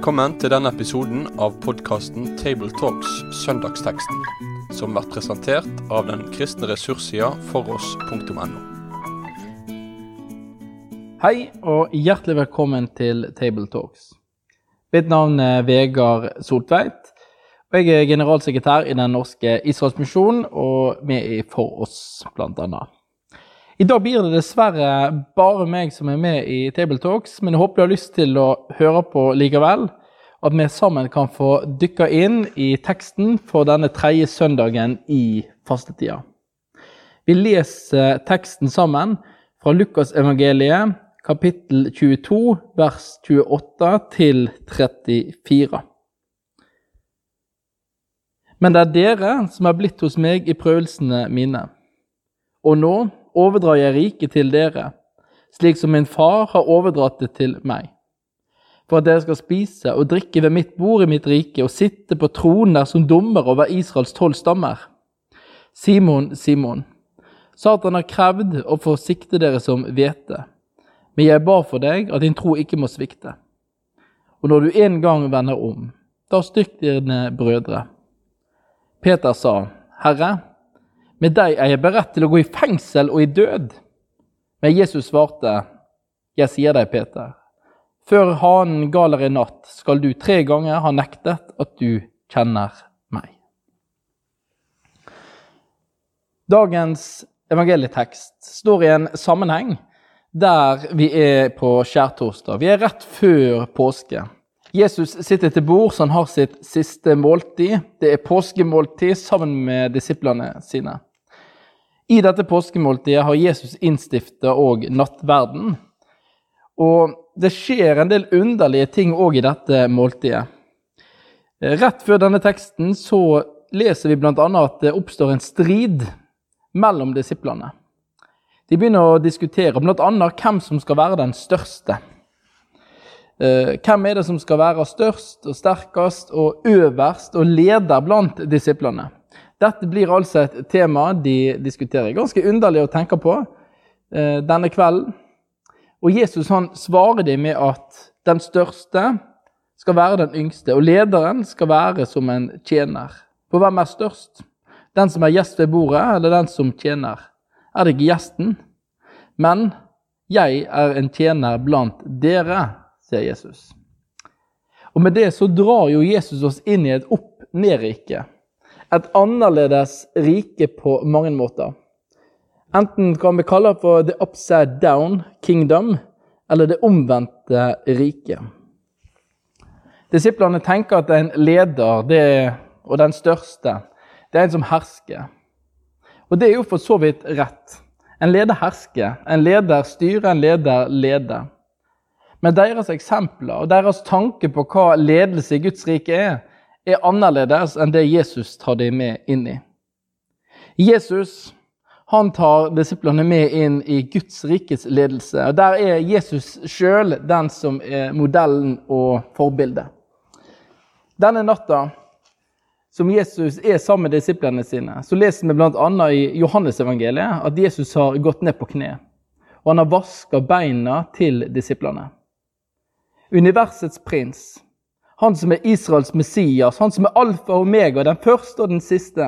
Velkommen til denne episoden av podkasten Tabletalks Søndagsteksten, som blir presentert av den kristne ressurssida foross.no. Hei og hjertelig velkommen til Tabletalks. Mitt navn er Vegard Soltveit. og Jeg er generalsekretær i Den norske Israelsmisjonen og med i For oss, blant annet. I dag blir det dessverre bare meg som er med i Tabletalks, men jeg håper du har lyst til å høre på likevel. At vi sammen kan få dykke inn i teksten for denne tredje søndagen i fastetida. Vi leser teksten sammen fra Lukasevangeliet, kapittel 22, vers 28 til 34. Men det er dere som er blitt hos meg i prøvelsene mine. Og nå overdrar jeg riket til dere, slik som min far har overdratt det til meg. For at dere skal spise og drikke ved mitt bord i mitt rike og sitte på tronen der som dommer over Israels tolv stammer. Simon, Simon, Satan har krevd å få sikte dere som hvete, men jeg ba for deg at din tro ikke må svikte. Og når du en gang vender om, da styrk dine brødre. Peter sa, Herre, med deg er jeg beredt til å gå i fengsel og i død. Men Jesus svarte, Jeg sier deg, Peter, før hanen galer i natt, skal du tre ganger ha nektet at du kjenner meg. Dagens evangelietekst står i en sammenheng der vi er på skjærtorsdag. Vi er rett før påske. Jesus sitter til bord, så han har sitt siste måltid. Det er påskemåltid sammen med disiplene sine. I dette påskemåltidet har Jesus innstifta òg nattverden. Og det skjer en del underlige ting òg i dette måltidet. Rett før denne teksten så leser vi bl.a. at det oppstår en strid mellom disiplene. De begynner å diskutere bl.a. hvem som skal være den største. Eh, hvem er det som skal være størst og sterkest og øverst og leder blant disiplene? Dette blir altså et tema de diskuterer. Ganske underlig å tenke på eh, denne kvelden. Og Jesus han svarer dem med at den største skal være den yngste, og lederen skal være som en tjener. For hvem er størst? Den som er gjest ved bordet, eller den som tjener? Er det ikke gjesten? Men jeg er en tjener blant dere, sier Jesus. Og med det så drar jo Jesus oss inn i et opp-ned-rike et annerledes rike på mange måter. Enten kan vi kalle det for the upside down kingdom, eller det omvendte riket. Disiplene tenker at en leder, det, og den største, det er en som hersker. Og det er jo for så vidt rett. En leder hersker, en leder styrer, en leder leder. Men deres eksempler og deres tanke på hva ledelse i Guds rike er, er annerledes enn det Jesus tar dem med inn i. Jesus han tar disiplene med inn i Guds rikes ledelse. og Der er Jesus sjøl den som er modellen og forbildet. Denne natta som Jesus er sammen med disiplene sine, så leser vi bl.a. i Johannesevangeliet at Jesus har gått ned på kne. Og han har vaska beina til disiplene. Universets prins han som er Israels Messias, han som er alfa og omega, den første og den siste.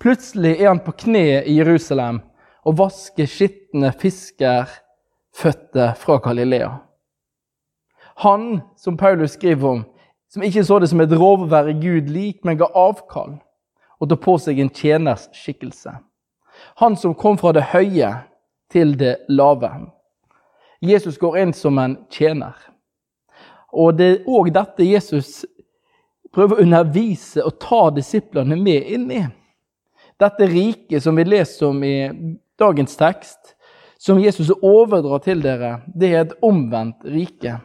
Plutselig er han på kne i Jerusalem og vasker skitne fiskerføtter fra Galilea. Han som Paulus skriver om, som ikke så det som et rov å være Gud lik, men ga avkall og tok på seg en tjeners skikkelse. Han som kom fra det høye til det lave. Jesus går inn som en tjener. Og det er òg dette Jesus prøver å undervise og ta disiplene med inn i. Dette riket som vi leser om i dagens tekst, som Jesus overdrar til dere, det er et omvendt rike.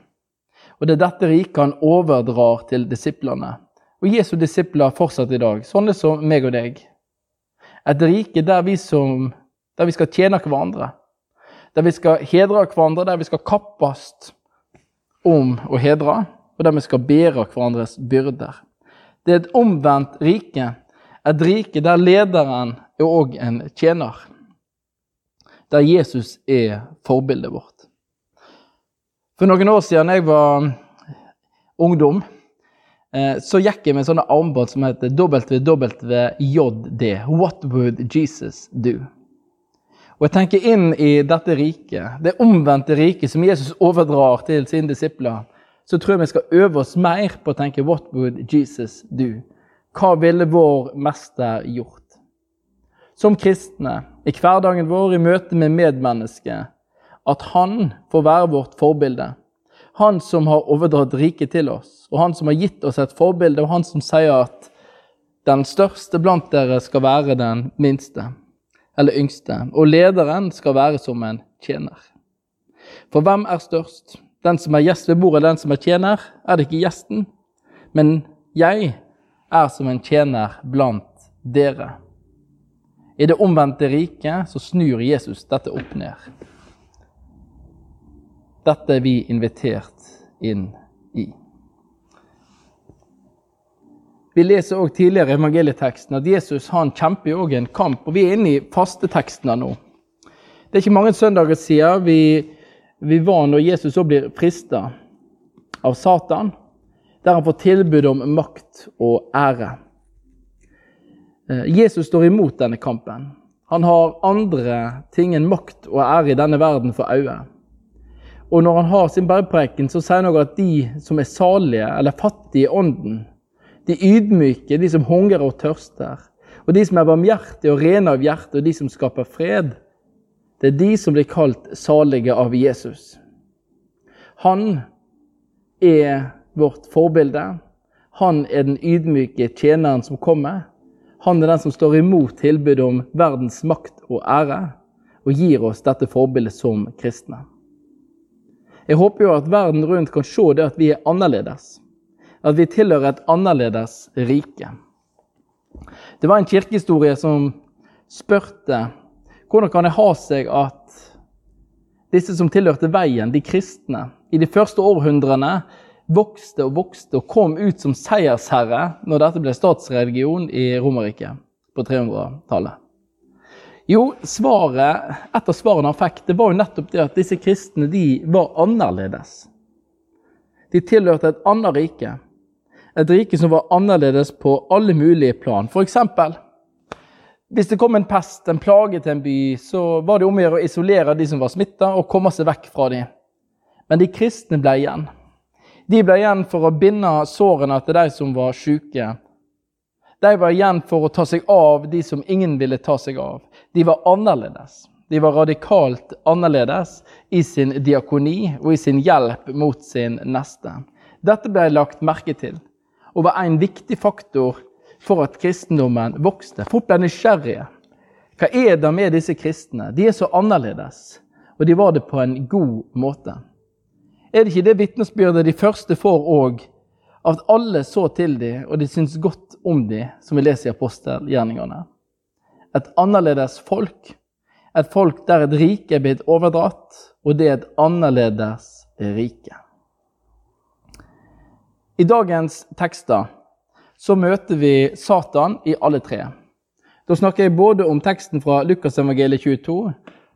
Og det er dette riket han overdrar til disiplene. Og Jesu disipler fortsatt i dag, sånne som meg og deg. Et rike der vi, som, der vi skal tjene hverandre. Der vi skal hedre hverandre, der vi skal kappes om å hedre, og der vi skal bære hverandres byrder. Det er et omvendt rike, et rike der lederen er òg en tjener. Der Jesus er forbildet vårt. For noen år siden jeg var ungdom, eh, så gikk jeg med sånne armbånd som heter WWJD. What would Jesus do? Og jeg tenker inn i dette riket, det omvendte riket som Jesus overdrar til sine disipler, så tror jeg vi skal øve oss mer på å tenke What would Jesus do? Hva ville vår mester gjort? Som kristne, i hverdagen vår, i møte med medmennesket, at han får være vårt forbilde. Han som har overdratt riket til oss, og han som har gitt oss et forbilde, og han som sier at den største blant dere skal være den minste eller yngste, og lederen skal være som en tjener. For hvem er størst? Den som er gjest ved bordet, den som er tjener? Er det ikke gjesten? Men jeg er som en tjener blant dere. I det omvendte riket så snur Jesus dette opp ned. Dette er vi invitert inn i. Vi leser også tidligere i evangelieteksten at Jesus han kjemper jo en kamp. og Vi er inne i fastetekstene nå. Det er ikke mange søndager siden vi, vi var når Jesus også blir frista av Satan, der han får tilbud om makt og ære. Eh, Jesus står imot denne kampen. Han har andre ting enn makt og ære i denne verden for øye. Og når han har sin bergpreken, så sier han også at de som er salige eller fattige i ånden, de ydmyke, de som hungrer og tørster, og de som er barmhjertige og rene av hjerte, og de som skaper fred, det er de som blir kalt salige av Jesus. Han er vårt forbilde. Han er den ydmyke tjeneren som kommer. Han er den som står imot tilbudet om verdens makt og ære, og gir oss dette forbildet som kristne. Jeg håper jo at verden rundt kan se det at vi er annerledes at vi tilhører et annerledes rike. Det var en kirkehistorie som spurte hvordan kan det ha seg at disse som tilhørte veien, de kristne, i de første århundrene vokste og vokste og kom ut som seiersherre når dette ble statsreligion i Romerriket på 300-tallet. Jo, svaret, et av svarene han fikk, det var jo nettopp det at disse kristne de var annerledes. De tilhørte et annet rike. Et rike som var annerledes på alle mulige plan. F.eks. hvis det kom en pest, en plage til en by, så var det om å gjøre å isolere de som var smitta, og komme seg vekk fra dem. Men de kristne ble igjen. De ble igjen for å binde sårene til de som var syke. De var igjen for å ta seg av de som ingen ville ta seg av. De var annerledes. De var radikalt annerledes i sin diakoni og i sin hjelp mot sin neste. Dette ble lagt merke til og var en viktig faktor for at kristendommen vokste. Folk ble nysgjerrige. Hva er det med disse kristne? De er så annerledes, og de var det på en god måte. Er det ikke det vitnesbyrdet de første får òg, at alle så til dem, og de syntes godt om dem, som vi leser i apostelgjerningene? Et annerledes folk. Et folk der et rike er blitt overdratt, og det er et annerledes rike. I dagens tekster så møter vi Satan i alle tre. Da snakker jeg både om teksten fra Lukasevangeliet 22,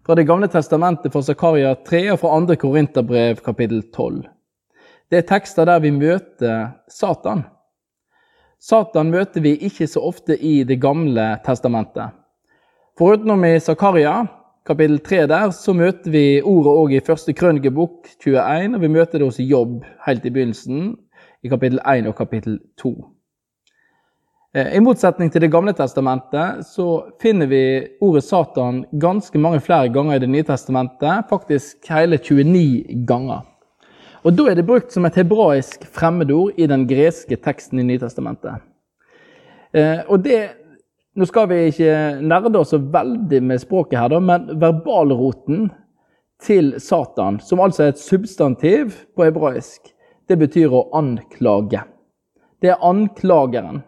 fra Det gamle testamentet fra Zakaria 3 og fra 2. Korinterbrev kapittel 12. Det er tekster der vi møter Satan. Satan møter vi ikke så ofte i Det gamle testamentet. Forutenom i Zakaria kapittel 3 der, så møter vi ordet òg i første krønikebok 21, og vi møter det hos Jobb helt i begynnelsen, i kapittel 1 og kapittel 2. Eh, I motsetning til Det gamle testamentet så finner vi ordet Satan ganske mange flere ganger i Det nye testamentet, faktisk hele 29 ganger. Og Da er det brukt som et hebraisk fremmedord i den greske teksten i Nytestamentet. Eh, og det, Nå skal vi ikke nerde oss så veldig med språket her, da, men verbalroten til Satan, som altså er et substantiv på hebraisk, det betyr å anklage. Det er anklageren.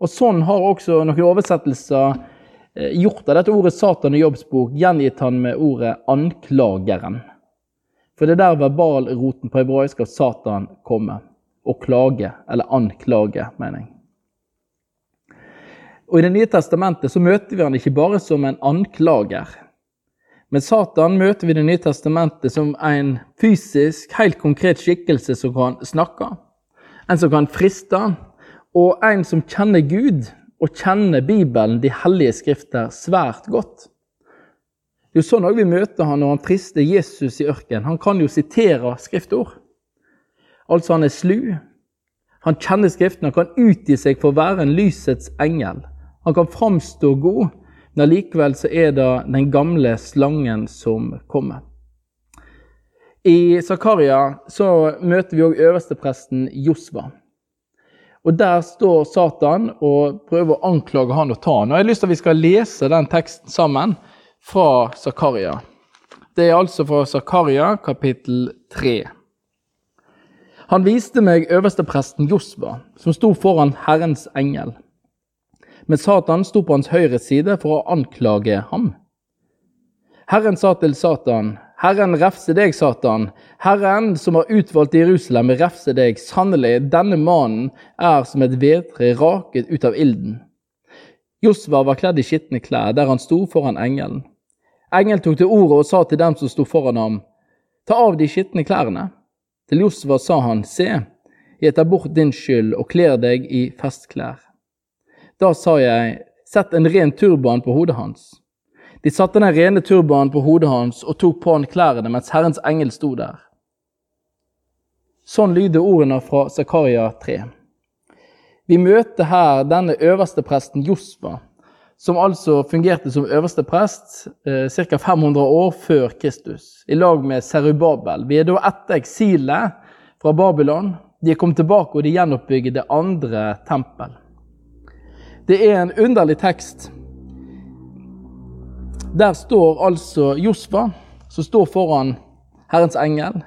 Og Sånn har også noen oversettelser eh, gjort av dette ordet Satan i Jobbs bok, gjengitt han med ordet 'anklageren'. For det er der verbalroten på hebraisk av Satan kommer. Å klage, eller anklage, mener jeg. Og I Det nye testamentet så møter vi han ikke bare som en anklager, men Satan møter vi i Det nye testamentet som en fysisk, helt konkret skikkelse som kan snakke. en som kan friste, og en som kjenner Gud og kjenner Bibelen, de hellige skrifter, svært godt. Det er jo sånn også vi møter han når han prister Jesus i ørkenen. Han kan jo sitere skriftord. Altså, han er slu. Han kjenner Skriften, han kan utgi seg for å være en lysets engel. Han kan framstå god, men allikevel så er det den gamle slangen som kommer. I Zakaria så møter vi òg øverstepresten Josva. Og Der står Satan og prøver å anklage han og ta han. Og Jeg har lyst til at vi skal lese den teksten sammen fra Zakaria. Det er altså fra Zakaria kapittel 3. Han viste meg øverstepresten Josva, som sto foran Herrens engel. Men Satan sto på hans høyre side for å anklage ham. Herren sa til Satan, Herren refse deg, Satan. Herren som har utvalgt Jerusalem, refse deg. Sannelig, denne mannen er som et vedtre raket ut av ilden. Josva var kledd i skitne klær, der han sto foran engelen. Engelen tok til orde og sa til dem som sto foran ham, ta av de skitne klærne. Til Josva sa han, se, jeg tar bort din skyld og kler deg i festklær. Da sa jeg, sett en ren turban på hodet hans. De satte den rene turbanen på hodet hans og tok på han klærne mens Herrens engel sto der. Sånn lyder ordene fra Zakaria 3. Vi møter her denne øverste presten Josfa, som altså fungerte som øverste prest eh, ca. 500 år før Kristus, i lag med Serubabel. Vi er da etter eksilet fra Babylon. De er kommet tilbake, og de gjenoppbygger det andre tempel. Det er en underlig tekst der står altså Josfa, som står foran Herrens engel,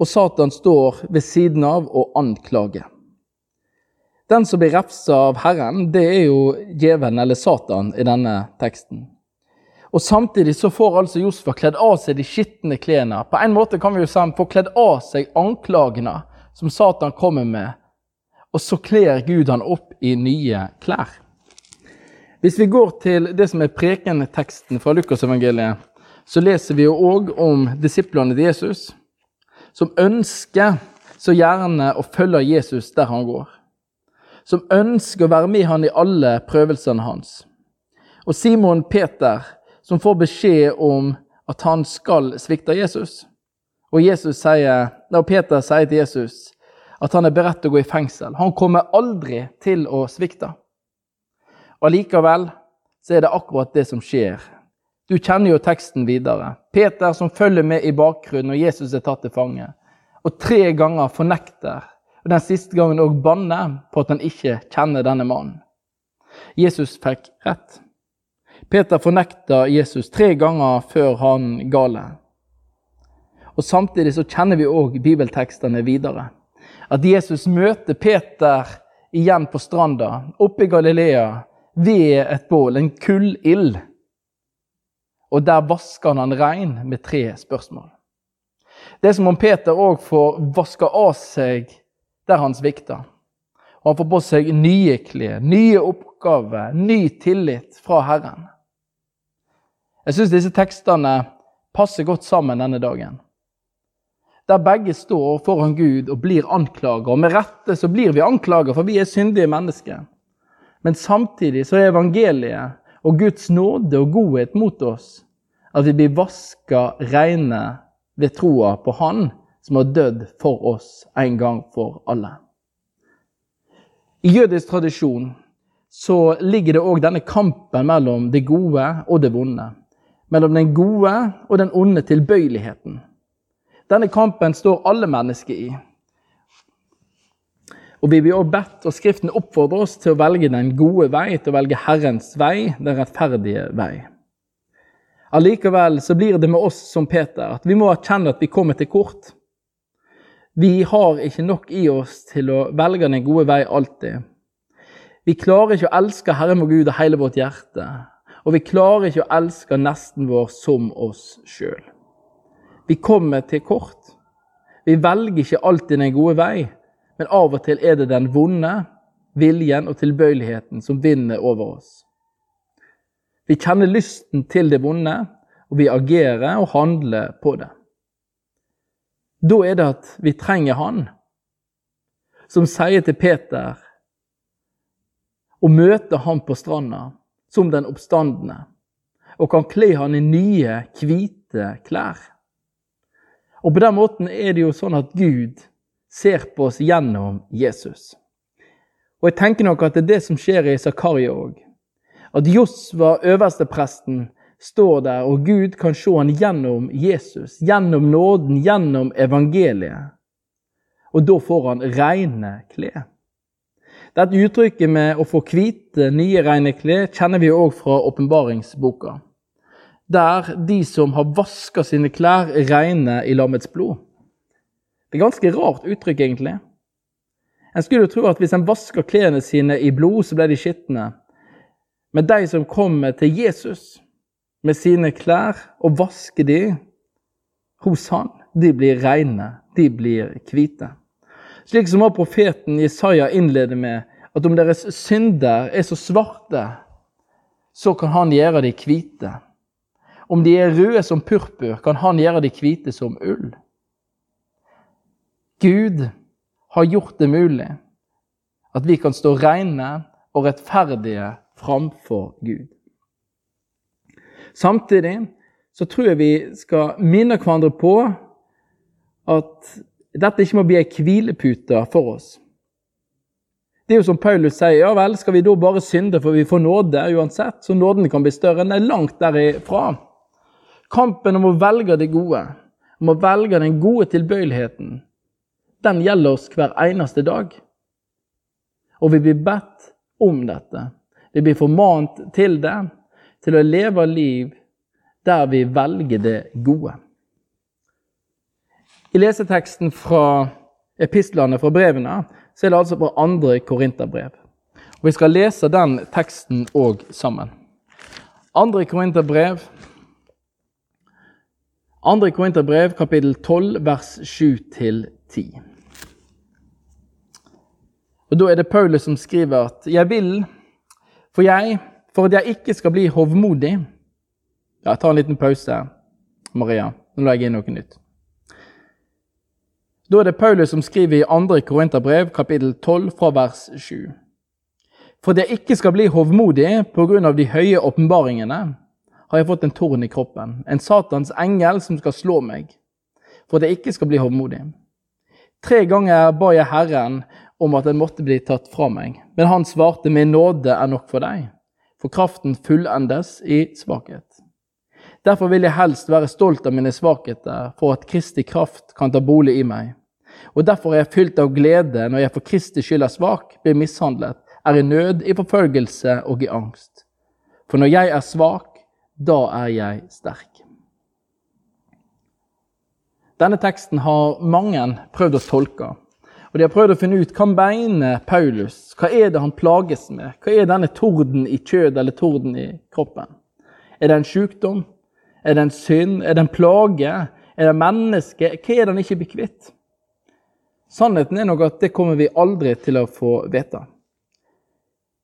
og Satan står ved siden av og anklager. Den som blir refsa av Herren, det er jo djevelen eller Satan i denne teksten. Og Samtidig så får altså Josfa kledd av seg de skitne klærne. På en måte kan vi jo si han får kledd av seg anklagene som Satan kommer med, og så kler Gud han opp i nye klær. Hvis vi går til det som er prekenteksten fra Lukasevangeliet, så leser vi jo òg om disiplene til Jesus, som ønsker så gjerne å følge Jesus der han går. Som ønsker å være med han i alle prøvelsene hans. Og Simon Peter, som får beskjed om at han skal svikte Jesus. Og, Jesus sier, og Peter sier til Jesus at han er beredt til å gå i fengsel. Han kommer aldri til å svikte. Og Allikevel så er det akkurat det som skjer. Du kjenner jo teksten videre. Peter som følger med i bakgrunnen når Jesus er tatt til fange. Og tre ganger fornekter, og den siste gangen òg banner på at han ikke kjenner denne mannen. Jesus fikk rett. Peter fornekta Jesus tre ganger før han gale. Og Samtidig så kjenner vi òg bibeltekstene videre. At Jesus møter Peter igjen på stranda oppe i Galilea ved et bål, en kullild. Og der vasker han han rein med tre spørsmål. Det er som om Peter òg får vaska av seg der han svikta. Og han får på seg nye klær, nye oppgaver, ny tillit fra Herren. Jeg syns disse tekstene passer godt sammen denne dagen. Der begge står foran Gud og blir anklaga. Og med rette så blir vi anklaga, for vi er syndige mennesker. Men samtidig så er evangeliet og Guds nåde og godhet mot oss at vi blir vaska reine ved troa på Han som har dødd for oss en gang for alle. I jødisk tradisjon så ligger det òg denne kampen mellom det gode og det vonde. Mellom den gode og den onde tilbøyeligheten. Denne kampen står alle mennesker i. Og vi blir også bedt, og Skriften oppfordrer oss til å velge den gode vei, til å velge Herrens vei, den rettferdige vei. Allikevel så blir det med oss som Peter, at vi må erkjenne at vi kommer til kort. Vi har ikke nok i oss til å velge den gode vei alltid. Vi klarer ikke å elske Herren vår Gud av hele vårt hjerte. Og vi klarer ikke å elske nesten vår som oss sjøl. Vi kommer til kort. Vi velger ikke alltid den gode vei, men av og til er det den vonde viljen og tilbøyeligheten som vinner over oss. Vi kjenner lysten til det vonde, og vi agerer og handler på det. Da er det at vi trenger Han. som sier til Peter å møte ham på stranda som den oppstandende, og kan kle han i nye, hvite klær. Og på den måten er det jo sånn at Gud ser på oss gjennom Jesus. Og jeg tenker nok at det er det som skjer i Zakaria òg. At Josva, øverstepresten, står der, og Gud kan se han gjennom Jesus, gjennom nåden, gjennom evangeliet. Og da får han rene klær. Dette uttrykket med å få hvite, nye, rene klær kjenner vi òg fra åpenbaringsboka. Der de som har vaska sine klær, regner i lammets blod. Det er ganske rart uttrykk, egentlig. En skulle jo tro at hvis en vasker klærne sine i blod, så ble de skitne. Men de som kommer til Jesus med sine klær og vasker de hos han, de blir rene, de blir hvite. Slik som profeten Jesaja innleder med at om deres synder er så svarte, så kan han gjøre de hvite. Om de er røde som purpur, kan han gjøre de hvite som ull. Gud har gjort det mulig at vi kan stå rene og rettferdige framfor Gud. Samtidig så tror jeg vi skal minne hverandre på at dette ikke må bli ei hvilepute for oss. Det er jo som Paulus sier, ja vel, skal vi da bare synde for vi får nåde uansett? Så nåden kan bli større? Nei, langt derifra. Kampen om å velge det gode, om å velge den gode tilbøyeligheten, den gjelder oss hver eneste dag. Og vi blir bedt om dette. Vi blir formant til det, til å leve liv der vi velger det gode. I leseteksten fra epistlene fra brevene så er det altså på andre korinterbrev. Vi skal lese den teksten òg sammen. Andre korinterbrev, andre korinterbrev kapittel 12, vers 7-10. Og Da er det Paulus som skriver at 'Jeg vil, for jeg, for at jeg ikke skal bli hovmodig' Ja, ta en liten pause, Maria. Nå legger jeg inn noe nytt. Da er det Paulus som skriver i 2. Korinterbrev, kapittel 12, fra vers 7. For at jeg ikke skal bli hovmodig på grunn av de høye åpenbaringene, har jeg fått en torn i kroppen, en Satans engel som skal slå meg, for at jeg ikke skal bli hovmodig. Tre ganger ba jeg Herren om at den måtte bli tatt fra meg. Men han svarte, min nåde er nok for deg, for kraften fullendes i svakhet. Derfor vil jeg helst være stolt av mine svakheter, for at Kristi kraft kan ta bolig i meg. Og derfor er jeg fylt av glede når jeg for Kristi skyld er svak, blir mishandlet, er i nød, i forfølgelse og i angst. For når jeg er svak, da er jeg sterk. Denne teksten har mange prøvd å tolke. Og De har prøvd å finne ut hva beinet Paulus Hva er det han plages med? Hva er denne torden i kjødet eller torden i kroppen? Er det en sykdom? Er det en synd? Er det en plage? Er det menneske? Hva er det han ikke blir kvitt? Sannheten er nok at det kommer vi aldri til å få vite.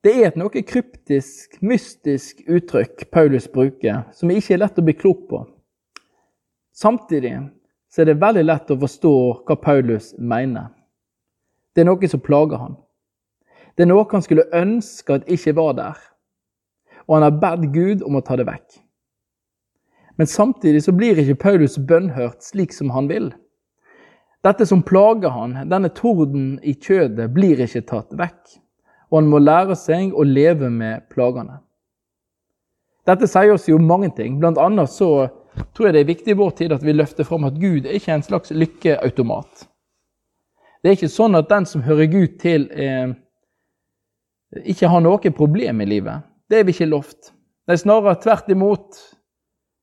Det er et noe kryptisk, mystisk uttrykk Paulus bruker, som ikke er lett å bli klok på. Samtidig så er det veldig lett å forstå hva Paulus mener. Det er noe som plager han. Det er noe han skulle ønske at ikke var der. Og han har bedt Gud om å ta det vekk. Men samtidig så blir ikke Paulus bønnhørt slik som han vil. Dette som plager han, denne torden i kjødet, blir ikke tatt vekk. Og han må lære seg å leve med plagene. Dette sier oss jo mange ting. Blant annet så tror jeg det er viktig i vår tid at vi løfter fram at Gud er ikke en slags lykkeautomat. Det er ikke sånn at den som hører Gud til, eh, ikke har noe problem i livet. Det er vi ikke lovt. Er snarere tvert imot.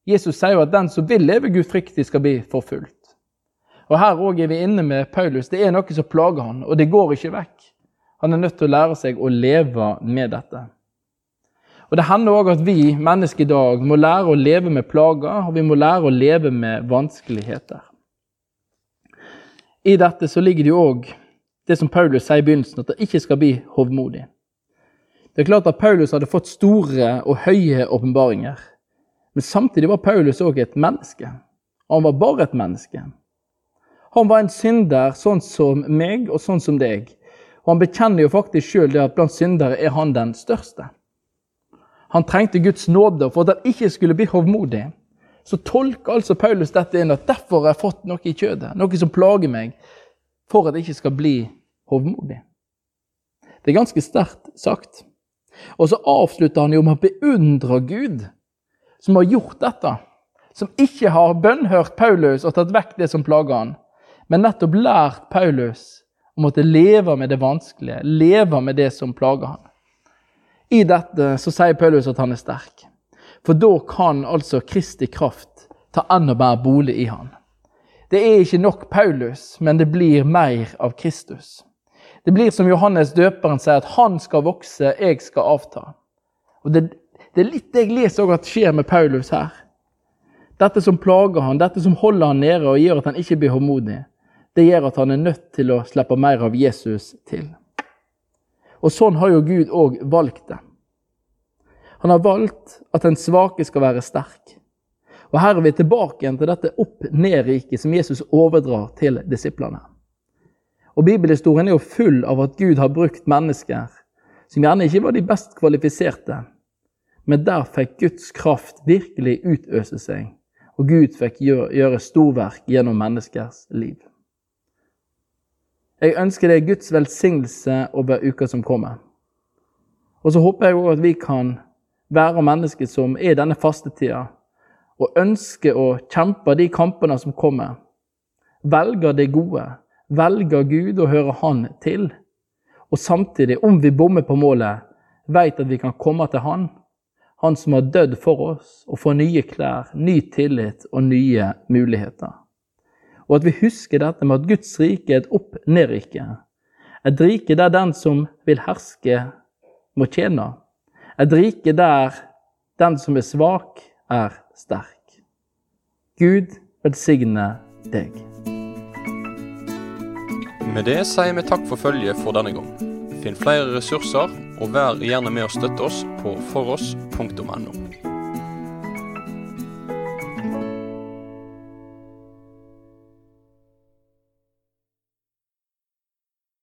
Jesus sier jo at den som vil leve gudfryktig, skal bli forfulgt. Og Her òg er vi inne med Paulus. Det er noe som plager han, og det går ikke vekk. Han er nødt til å lære seg å leve med dette. Og Det hender òg at vi mennesker i dag må lære å leve med plager, og vi må lære å leve med vanskeligheter. I dette så ligger det jo òg det som Paulus sier i begynnelsen, at det ikke skal bli hovmodig. Det er klart at Paulus hadde fått store og høye åpenbaringer. Men samtidig var Paulus òg et menneske. Og han var bare et menneske. Han var en synder sånn som meg og sånn som deg. Og han bekjenner jo faktisk sjøl at blant syndere er han den største. Han trengte Guds nåde for at han ikke skulle bli hovmodig. Så tolker altså Paulus dette inn at derfor har jeg fått noe i kjødet, noe som plager meg, for at jeg ikke skal bli hovmodig. Det er ganske sterkt sagt. Og så avslutter han jo med å beundre Gud, som har gjort dette. Som ikke har bønnhørt Paulus og tatt vekk det som plager han, men nettopp lært Paulus å måtte leve med det vanskelige, leve med det som plager han. I dette så sier Paulus at han er sterk. For da kan altså Kristi kraft ta enda mer bolig i han. Det er ikke nok Paulus, men det blir mer av Kristus. Det blir som Johannes døperen sier, at han skal vokse, jeg skal avta. Og Det, det er litt det jeg leser også at skjer med Paulus her. Dette som plager han, dette som holder han nede og gjør at han ikke blir håndmodig, det gjør at han er nødt til å slippe mer av Jesus til. Og sånn har jo Gud òg valgt det. Han har valgt at den svake skal være sterk. Og Her er vi tilbake igjen til dette opp-ned-riket som Jesus overdrar til disiplene. Og Bibelhistorien er jo full av at Gud har brukt mennesker som gjerne ikke var de best kvalifiserte, men der fikk Guds kraft virkelig utøse seg, og Gud fikk gjøre, storverk gjennom menneskers liv. Jeg ønsker deg Guds velsignelse over uka som kommer. Og så håper jeg òg at vi kan være mennesker som er i denne fastetida, og ønsker å kjempe de kampene som kommer. Velger det gode, velger Gud å høre Han til. Og samtidig, om vi bommer på målet, veit at vi kan komme til Han. Han som har dødd for oss, og få nye klær, ny tillit og nye muligheter. Og at vi husker dette med at Guds rike er et opp-ned-rike. Et rike der den som vil herske, må tjene. Et rike der den som er svak, er sterk. Gud velsigne deg. Med det sier vi takk for følget for denne gang. Finn flere ressurser, og vær gjerne med å støtte oss på foross.no.